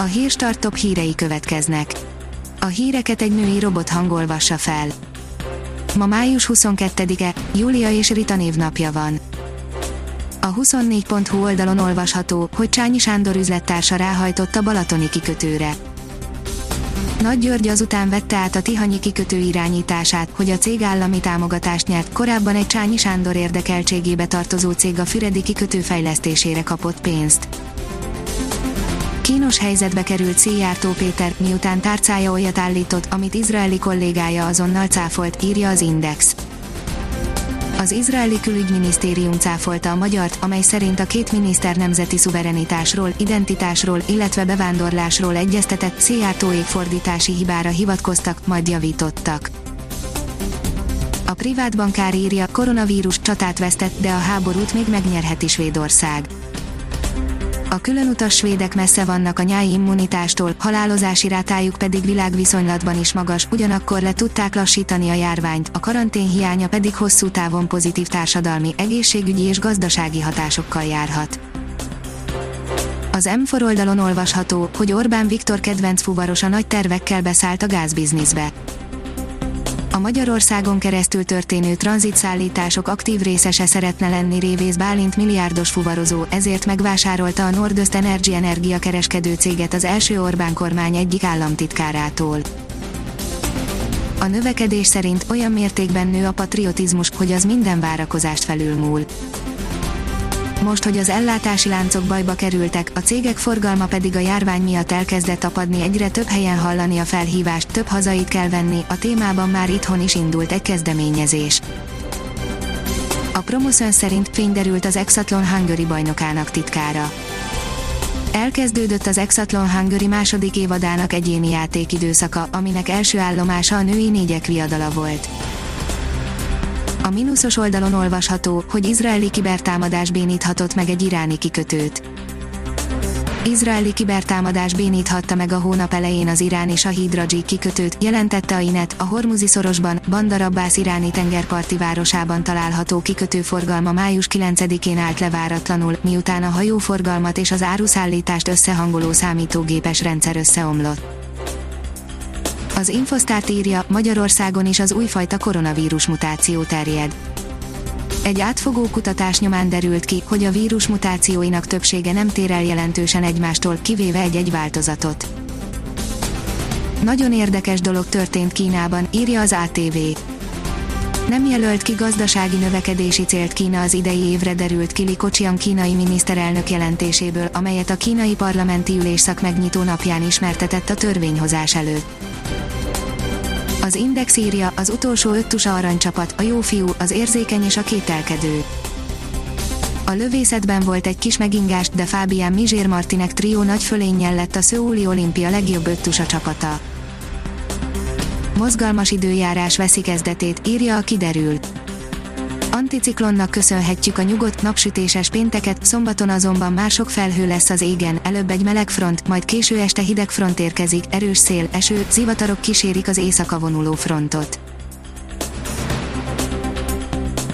A hírstart top hírei következnek. A híreket egy női robot hangolvassa fel. Ma május 22-e, Júlia és Rita névnapja van. A 24.hu oldalon olvasható, hogy Csányi Sándor üzlettársa ráhajtott a Balatoni kikötőre. Nagy György azután vette át a Tihanyi kikötő irányítását, hogy a cég állami támogatást nyert, korábban egy Csányi Sándor érdekeltségébe tartozó cég a Füredi kikötő fejlesztésére kapott pénzt. Kínos helyzetbe került Szijjártó Péter, miután tárcája olyat állított, amit izraeli kollégája azonnal cáfolt, írja az Index. Az izraeli külügyminisztérium cáfolta a magyart, amely szerint a két miniszter nemzeti szuverenitásról, identitásról, illetve bevándorlásról egyeztetett Szijjártóék fordítási hibára hivatkoztak, majd javítottak. A privát bankár írja, koronavírus csatát vesztett, de a háborút még megnyerheti Svédország. A különutas svédek messze vannak a nyári immunitástól, halálozási rátájuk pedig világviszonylatban is magas, ugyanakkor le tudták lassítani a járványt, a karantén hiánya pedig hosszú távon pozitív társadalmi, egészségügyi és gazdasági hatásokkal járhat. Az M4 oldalon olvasható, hogy Orbán Viktor kedvenc fuvarosa nagy tervekkel beszállt a gázbizniszbe a Magyarországon keresztül történő tranzitszállítások aktív részese szeretne lenni Révész Bálint milliárdos fuvarozó, ezért megvásárolta a Nordöst Energy Energia kereskedő céget az első Orbán kormány egyik államtitkárától. A növekedés szerint olyan mértékben nő a patriotizmus, hogy az minden várakozást felülmúl. Most, hogy az ellátási láncok bajba kerültek, a cégek forgalma pedig a járvány miatt elkezdett apadni egyre több helyen hallani a felhívást, több hazait kell venni, a témában már itthon is indult egy kezdeményezés. A Promoszön szerint fényderült az Exatlon Hungary bajnokának titkára. Elkezdődött az Exatlon Hungary második évadának egyéni játékidőszaka, aminek első állomása a női négyek viadala volt. A mínuszos oldalon olvasható, hogy izraeli kibertámadás béníthatott meg egy iráni kikötőt. Izraeli kibertámadás béníthatta meg a hónap elején az iráni Shahid Raji kikötőt, jelentette a Inet, a Hormuzi szorosban, Bandar Abbas iráni tengerparti városában található kikötőforgalma május 9-én állt leváratlanul, miután a hajóforgalmat és az áruszállítást összehangoló számítógépes rendszer összeomlott. Az Infosztárt írja, Magyarországon is az újfajta koronavírus mutáció terjed. Egy átfogó kutatás nyomán derült ki, hogy a vírus mutációinak többsége nem tér el jelentősen egymástól, kivéve egy-egy változatot. Nagyon érdekes dolog történt Kínában, írja az ATV. Nem jelölt ki gazdasági növekedési célt Kína az idei évre derült ki Li Kocsian kínai miniszterelnök jelentéséből, amelyet a kínai parlamenti ülésszak megnyitó napján ismertetett a törvényhozás előtt. Az Index írja, az utolsó öttusa aranycsapat, a jó fiú, az érzékeny és a kételkedő. A lövészetben volt egy kis megingás, de Fábián Mizsér Martinek trió nagy fölénnyel lett a Szöuli olimpia legjobb öttusa csapata. Mozgalmas időjárás veszi kezdetét, írja a kiderül. Anticiklonnak köszönhetjük a nyugodt, napsütéses pénteket, szombaton azonban már sok felhő lesz az égen, előbb egy meleg front, majd késő este hideg front érkezik, erős szél, eső, zivatarok kísérik az éjszaka vonuló frontot.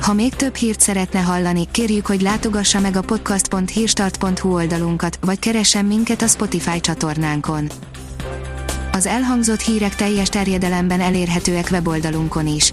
Ha még több hírt szeretne hallani, kérjük, hogy látogassa meg a podcast.hírstart.hu oldalunkat, vagy keressen minket a Spotify csatornánkon. Az elhangzott hírek teljes terjedelemben elérhetőek weboldalunkon is.